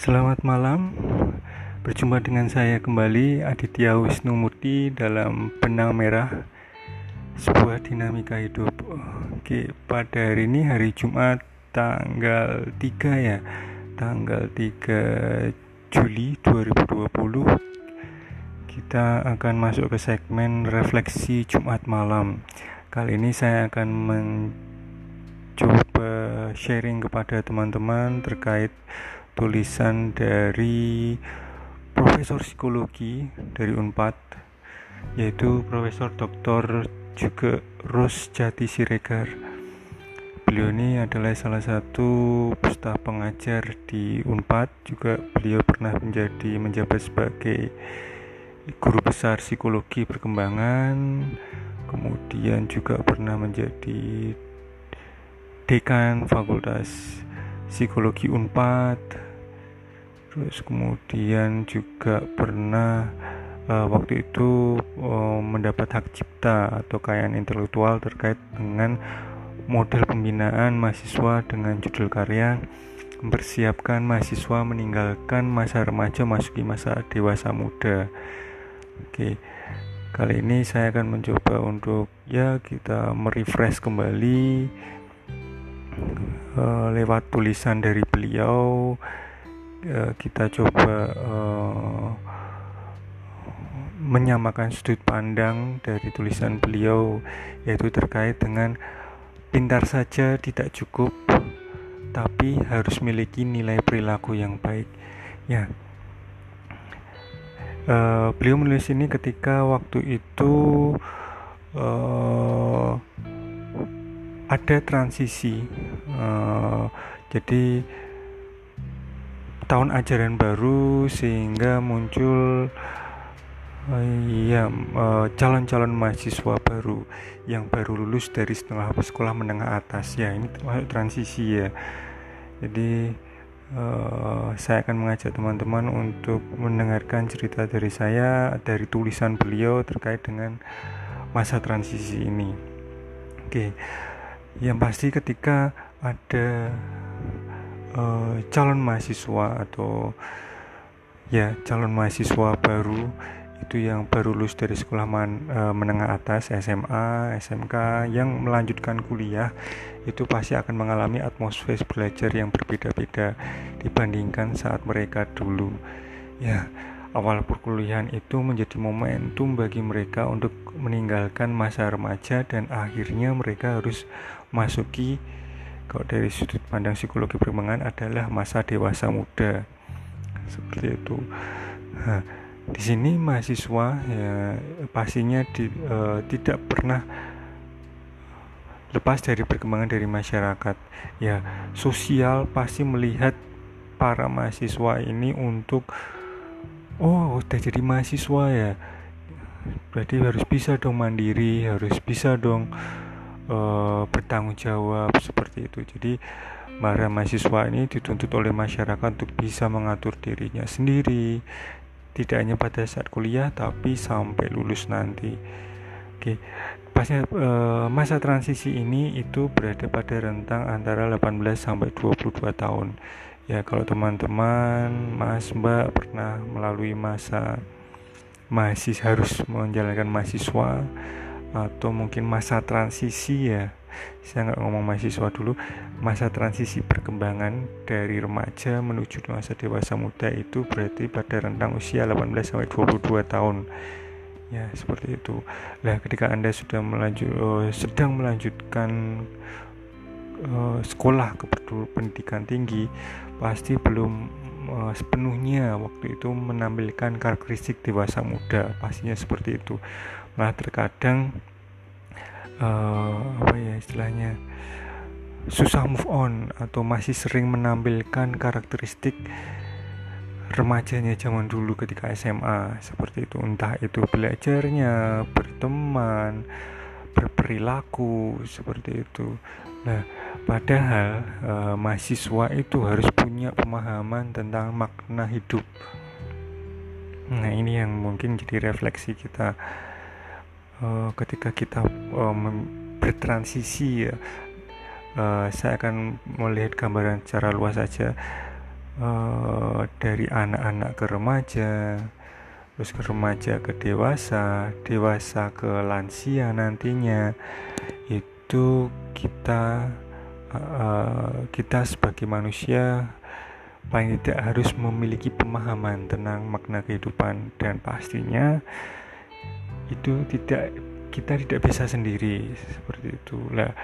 Selamat malam, berjumpa dengan saya kembali Aditya Wisnu Murti dalam Benang Merah Sebuah Dinamika Hidup. Oke, pada hari ini hari Jumat tanggal 3 ya. Tanggal 3 Juli 2020 Kita akan masuk ke segmen refleksi Jumat malam. Kali ini saya akan mencoba sharing kepada teman-teman terkait tulisan dari Profesor Psikologi dari Unpad yaitu Profesor Dr. juga Ros Jati Siregar. Beliau ini adalah salah satu staf pengajar di Unpad, juga beliau pernah menjadi menjabat sebagai guru besar psikologi perkembangan, kemudian juga pernah menjadi dekan Fakultas Psikologi Unpad terus kemudian juga pernah uh, waktu itu uh, mendapat hak cipta atau kekayaan intelektual terkait dengan model pembinaan mahasiswa dengan judul karya mempersiapkan mahasiswa meninggalkan masa remaja masuki masa dewasa muda. Oke. Kali ini saya akan mencoba untuk ya kita merefresh kembali uh, lewat tulisan dari beliau Eh, kita coba uh, menyamakan sudut pandang dari tulisan beliau yaitu terkait dengan pintar saja tidak cukup tapi harus memiliki nilai perilaku yang baik. Ya. Uh, beliau menulis ini ketika waktu itu uh, ada transisi uh, jadi tahun ajaran baru sehingga muncul ya calon-calon mahasiswa baru yang baru lulus dari setengah sekolah menengah atas. Ya ini transisi ya. Jadi saya akan mengajak teman-teman untuk mendengarkan cerita dari saya dari tulisan beliau terkait dengan masa transisi ini. Oke yang pasti ketika ada uh, calon mahasiswa atau ya calon mahasiswa baru itu yang baru lulus dari sekolah man, uh, menengah atas SMA, SMK yang melanjutkan kuliah itu pasti akan mengalami atmosfer belajar yang berbeda-beda dibandingkan saat mereka dulu. Ya, awal perkuliahan itu menjadi momentum bagi mereka untuk meninggalkan masa remaja dan akhirnya mereka harus masuki kalau dari sudut pandang psikologi perkembangan adalah masa dewasa muda. Seperti itu. Nah, di sini mahasiswa ya pastinya di, uh, tidak pernah lepas dari perkembangan dari masyarakat. Ya sosial pasti melihat para mahasiswa ini untuk oh udah jadi mahasiswa ya. Berarti harus bisa dong mandiri harus bisa dong uh, bertanggung jawab seperti itu. Jadi para mahasiswa ini dituntut oleh masyarakat untuk bisa mengatur dirinya sendiri tidak hanya pada saat kuliah tapi sampai lulus nanti. Oke pasnya uh, masa transisi ini itu berada pada rentang antara 18 sampai 22 tahun. Ya kalau teman-teman mas mbak pernah melalui masa masih harus menjalankan mahasiswa atau mungkin masa transisi ya. Saya nggak ngomong mahasiswa dulu. Masa transisi perkembangan dari remaja menuju masa dewasa muda itu berarti pada rentang usia 18 sampai 22 tahun. Ya seperti itu. Lah ketika anda sudah melanjut uh, sedang melanjutkan uh, sekolah ke pendidikan tinggi pasti belum uh, sepenuhnya waktu itu menampilkan karakteristik dewasa muda. Pastinya seperti itu nah terkadang uh, apa ya istilahnya susah move on atau masih sering menampilkan karakteristik remajanya zaman dulu ketika SMA seperti itu. Entah itu belajarnya berteman berperilaku seperti itu. Nah padahal uh, mahasiswa itu harus punya pemahaman tentang makna hidup. Nah ini yang mungkin jadi refleksi kita uh, ketika kita uh, bertransisi ya uh, saya akan melihat gambaran secara luas saja. Uh, dari anak-anak ke remaja terus ke remaja ke dewasa dewasa ke lansia nantinya itu kita uh, kita sebagai manusia paling tidak harus memiliki pemahaman tentang makna kehidupan dan pastinya itu tidak kita tidak bisa sendiri seperti itu. Lah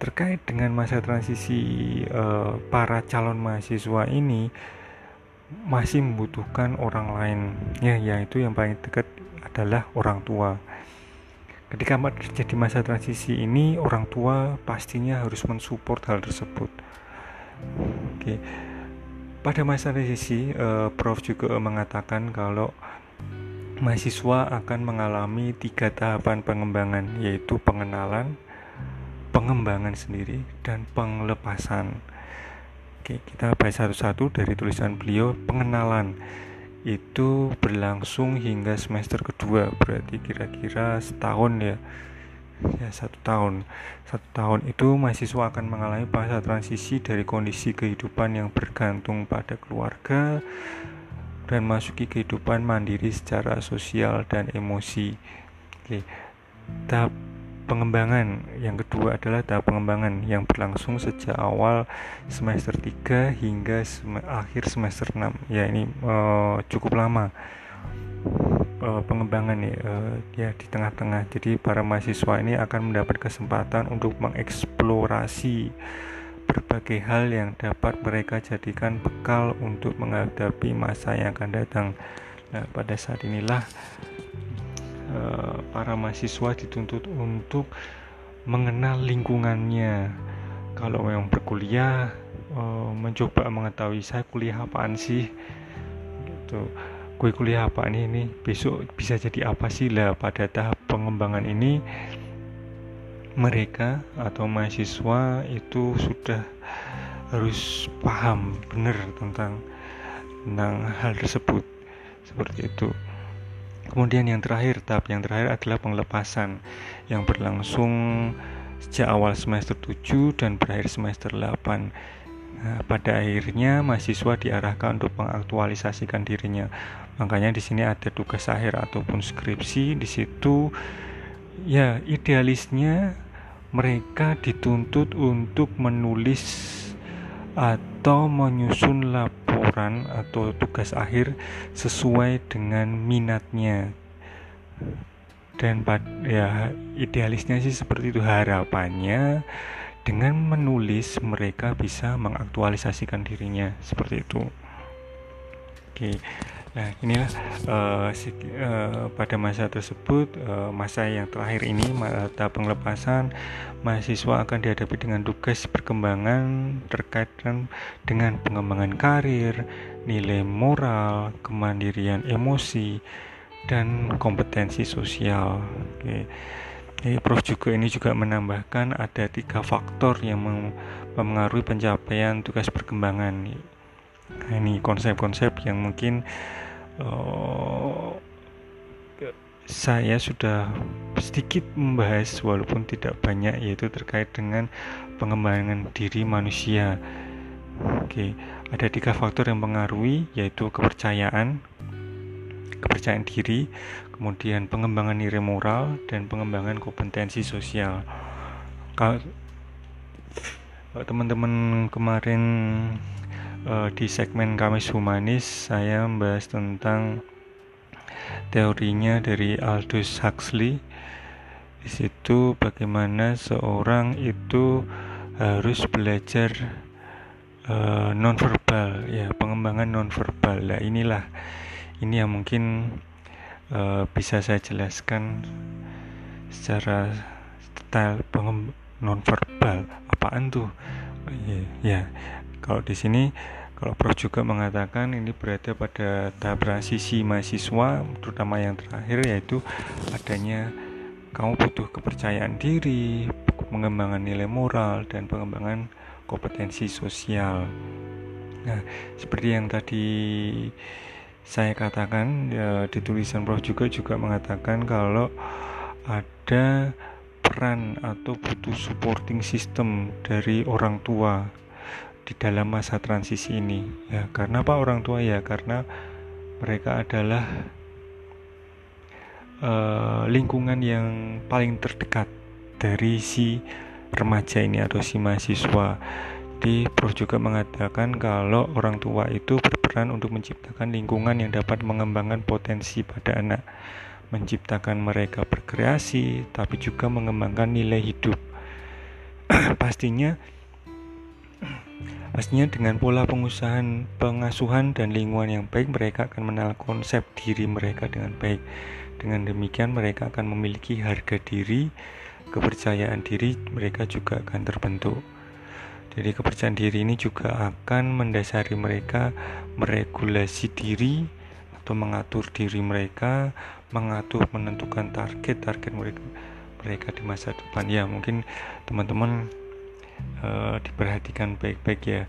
terkait dengan masa transisi uh, para calon mahasiswa ini masih membutuhkan orang lain. Ya yaitu yang paling dekat adalah orang tua. Ketika terjadi masa transisi ini, orang tua pastinya harus mensupport hal tersebut. Oke, pada masa transisi, uh, Prof juga mengatakan kalau mahasiswa akan mengalami tiga tahapan pengembangan, yaitu pengenalan, pengembangan sendiri, dan penglepasan. Oke, kita bahas satu-satu dari tulisan beliau. Pengenalan itu berlangsung hingga semester kedua berarti kira-kira setahun ya ya satu tahun satu tahun itu mahasiswa akan mengalami masa transisi dari kondisi kehidupan yang bergantung pada keluarga dan masuki kehidupan mandiri secara sosial dan emosi. Oke tahap pengembangan yang kedua adalah tahap pengembangan yang berlangsung sejak awal semester 3 hingga sem akhir semester 6 ya ini uh, cukup lama uh, pengembangan nih uh, ya di tengah-tengah. Jadi para mahasiswa ini akan mendapat kesempatan untuk mengeksplorasi berbagai hal yang dapat mereka jadikan bekal untuk menghadapi masa yang akan datang. Nah pada saat inilah Eh, para mahasiswa dituntut untuk mengenal lingkungannya. Kalau memang berkuliah uh, mencoba mengetahui saya kuliah apaan sih? Gitu. Gue kuliah apa ini? Ini besok bisa jadi apa sih? Lah pada tahap pengembangan ini mereka atau mahasiswa itu sudah harus paham benar tentang tentang hal tersebut seperti itu Kemudian yang terakhir, tahap yang terakhir adalah penglepasan yang berlangsung sejak awal semester 7 dan berakhir semester 8. Nah, pada akhirnya mahasiswa diarahkan untuk mengaktualisasikan dirinya. Makanya di sini ada tugas akhir ataupun skripsi di situ ya idealisnya mereka dituntut untuk menulis atau menyusun laporan atau tugas akhir sesuai dengan minatnya. Dan ya idealisnya sih seperti itu. Harapannya dengan menulis mereka bisa mengaktualisasikan dirinya. Seperti itu. Oke Nah, inilah uh, uh, pada masa tersebut, uh, masa yang terakhir ini, mata penglepasan, mahasiswa akan dihadapi dengan tugas perkembangan terkait dengan pengembangan karir, nilai moral, kemandirian emosi, dan kompetensi sosial. Oke. Jadi Prof juga ini juga menambahkan ada tiga faktor yang mempengaruhi pencapaian tugas perkembangan Nah, ini konsep-konsep yang mungkin uh, saya sudah sedikit membahas walaupun tidak banyak yaitu terkait dengan pengembangan diri manusia. Oke, ada tiga faktor yang mengaruhi yaitu kepercayaan, kepercayaan diri, kemudian pengembangan nilai moral dan pengembangan kompetensi sosial. Kalau teman-teman kemarin di segmen Kamis Humanis saya membahas tentang teorinya dari Aldous Huxley. Di situ bagaimana seorang itu harus belajar uh, nonverbal ya pengembangan nonverbal. Nah inilah ini yang mungkin uh, bisa saya jelaskan secara detail pengem nonverbal apaan tuh ya, ya kalau di sini kalau Prof juga mengatakan ini berada pada tahap transisi mahasiswa terutama yang terakhir yaitu adanya kamu butuh kepercayaan diri, pengembangan nilai moral dan pengembangan kompetensi sosial. Nah, seperti yang tadi saya katakan ya, di tulisan Prof juga juga mengatakan kalau ada peran atau butuh supporting system dari orang tua di dalam masa transisi ini. Ya karena apa orang tua? Ya karena mereka adalah uh, lingkungan yang paling terdekat dari si remaja ini atau si mahasiswa. Di Prof juga mengatakan kalau orang tua itu berperan untuk menciptakan lingkungan yang dapat mengembangkan potensi pada anak menciptakan mereka berkreasi tapi juga mengembangkan nilai hidup. Pastinya Pastinya dengan pola pengusahaan, pengasuhan dan lingkungan yang baik mereka akan mengenal konsep diri mereka dengan baik. Dengan demikian mereka akan memiliki harga diri, kepercayaan diri mereka juga akan terbentuk. Jadi kepercayaan diri ini juga akan mendasari mereka meregulasi diri atau mengatur diri mereka, mengatur menentukan target-target mereka mereka di masa depan. Ya, mungkin teman-teman uh, diperhatikan baik-baik ya.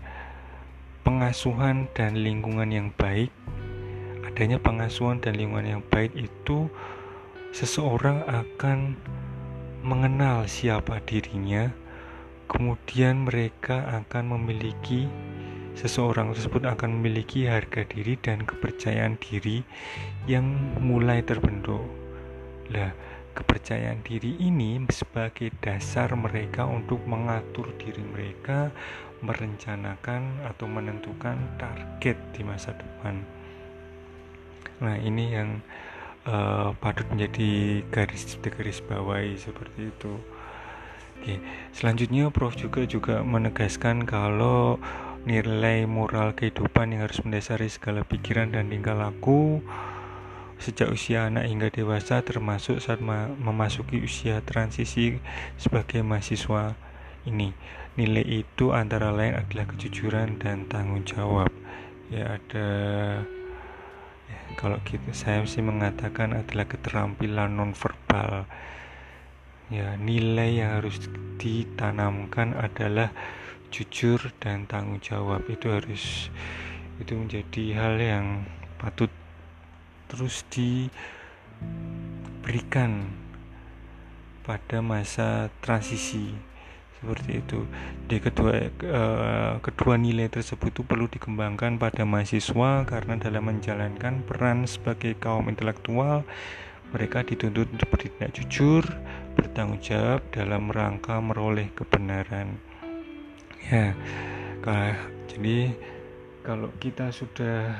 Pengasuhan dan lingkungan yang baik adanya pengasuhan dan lingkungan yang baik itu seseorang akan mengenal siapa dirinya kemudian mereka akan memiliki seseorang tersebut akan memiliki harga diri dan kepercayaan diri yang mulai terbentuk. Lah Kepercayaan diri ini sebagai dasar mereka untuk mengatur diri mereka, merencanakan atau menentukan target di masa depan. Nah, ini yang uh, patut menjadi garis garis bawahi seperti itu. Oke, selanjutnya Prof juga juga menegaskan kalau nilai moral kehidupan yang harus mendasari segala pikiran dan tingkah laku sejak usia anak hingga dewasa termasuk saat memasuki usia transisi sebagai mahasiswa ini. Nilai itu antara lain adalah kejujuran dan tanggung jawab. Ya ada ya, kalau gitu saya sih mengatakan adalah keterampilan nonverbal. Ya, nilai yang harus ditanamkan adalah jujur dan tanggung jawab. Itu harus itu menjadi hal yang patut terus diberikan pada masa transisi seperti itu. Di kedua eh, kedua nilai tersebut itu perlu dikembangkan pada mahasiswa karena dalam menjalankan peran sebagai kaum intelektual mereka dituntut untuk bertindak jujur, bertanggung jawab dalam rangka meroleh kebenaran. Ya, jadi kalau kita sudah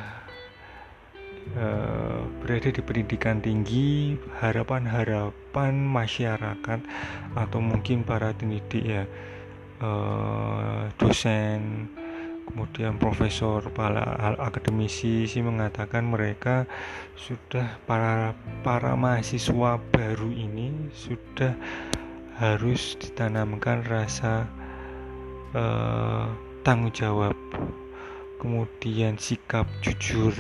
uh, berada di pendidikan tinggi harapan-harapan masyarakat atau mungkin para pendidik ya. Uh, dosen kemudian profesor para akademisi sih mengatakan mereka sudah para para mahasiswa baru ini sudah harus ditanamkan rasa uh, tanggung jawab kemudian sikap jujur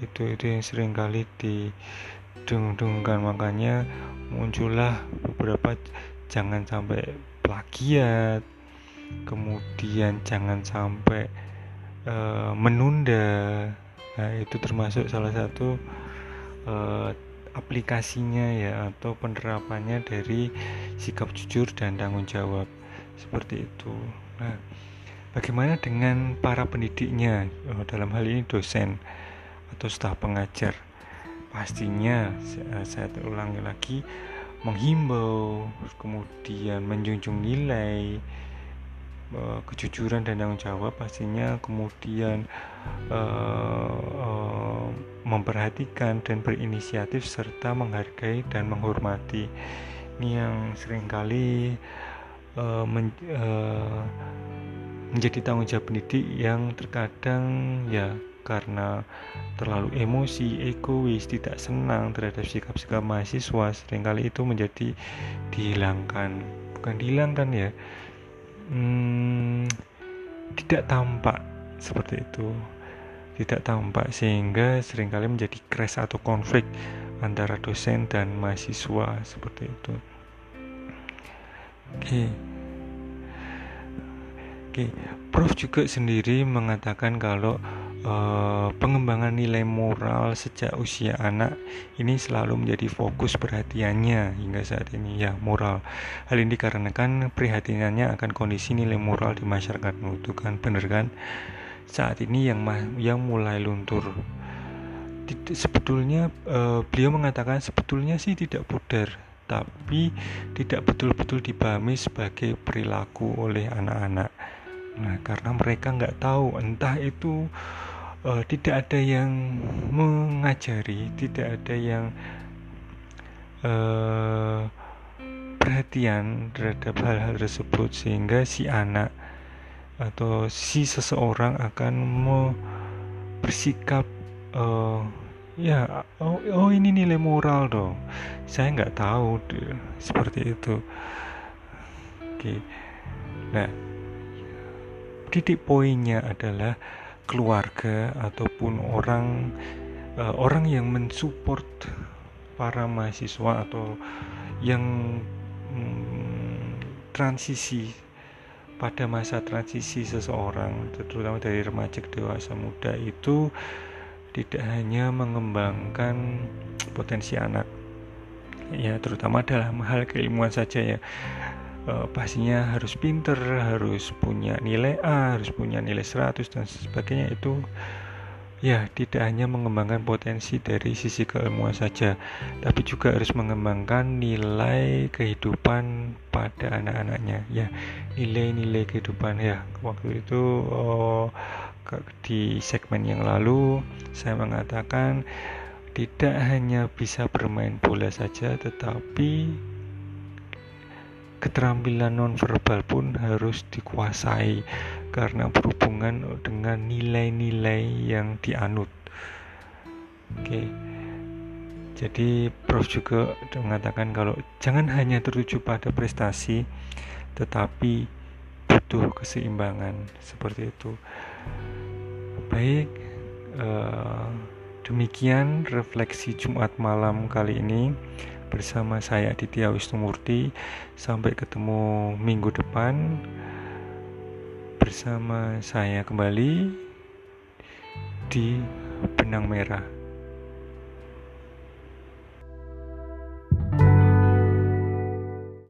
itu itu yang sering kali didung-dungkan. Makanya muncullah beberapa jangan sampai plagiat kemudian jangan sampai uh, menunda. Nah itu termasuk salah satu uh, aplikasinya ya atau penerapannya dari sikap jujur dan tanggung jawab. Seperti itu. Nah bagaimana dengan para pendidiknya? Oh, dalam hal ini dosen atau staf pengajar pastinya saya ulangi lagi menghimbau kemudian menjunjung nilai eh, kejujuran dan tanggung jawab pastinya kemudian uh, uh, memperhatikan dan berinisiatif serta menghargai dan menghormati. Ini yang sering kali uh, men, uh, menjadi tanggung jawab pendidik yang terkadang ya karena terlalu emosi, egois, tidak senang terhadap sikap-sikap mahasiswa, sering kali itu menjadi dihilangkan. Bukan dihilangkan ya, hmm, tidak tampak seperti itu. Tidak tampak sehingga sering kali menjadi crash atau konflik antara dosen dan mahasiswa seperti itu. Oke. Okay. Oke, okay. Prof juga sendiri mengatakan kalau uh, pengembangan nilai moral sejak usia anak ini selalu menjadi fokus perhatiannya hingga saat ini. Ya moral. Hal ini dikarenakan prihatinannya akan kondisi nilai moral di masyarakat itu kan bener kan saat ini yang yang mulai luntur. Sebetulnya uh, beliau mengatakan sebetulnya sih tidak pudar tapi tidak betul-betul dipahami sebagai perilaku oleh anak-anak nah karena mereka nggak tahu entah itu uh, tidak ada yang mengajari tidak ada yang uh, perhatian terhadap hal-hal tersebut sehingga si anak atau si seseorang akan mau bersikap uh, ya oh, oh ini nilai moral dong. Saya nggak tahu deh, seperti itu. Oke. Nah titik poinnya adalah keluarga ataupun orang uh, orang yang mensupport para mahasiswa atau yang mm, transisi pada masa transisi seseorang terutama dari remaja ke dewasa muda itu tidak hanya mengembangkan potensi anak ya terutama dalam hal keilmuan saja ya e, pastinya harus pinter harus punya nilai A harus punya nilai 100 dan sebagainya. Itu ya tidak hanya mengembangkan potensi dari sisi keilmuan saja tapi juga harus mengembangkan nilai kehidupan pada anak-anaknya. Ya nilai-nilai kehidupan ya. Waktu itu oh, di segmen yang lalu saya mengatakan tidak hanya bisa bermain bola saja tetapi keterampilan nonverbal pun harus dikuasai karena berhubungan dengan nilai-nilai yang dianut. Oke. Jadi Prof juga mengatakan kalau jangan hanya tertuju pada prestasi tetapi butuh keseimbangan seperti itu. Baik, eh, demikian refleksi Jumat malam kali ini bersama saya Aditya Wisnumurti. Sampai ketemu minggu depan bersama saya kembali di benang merah.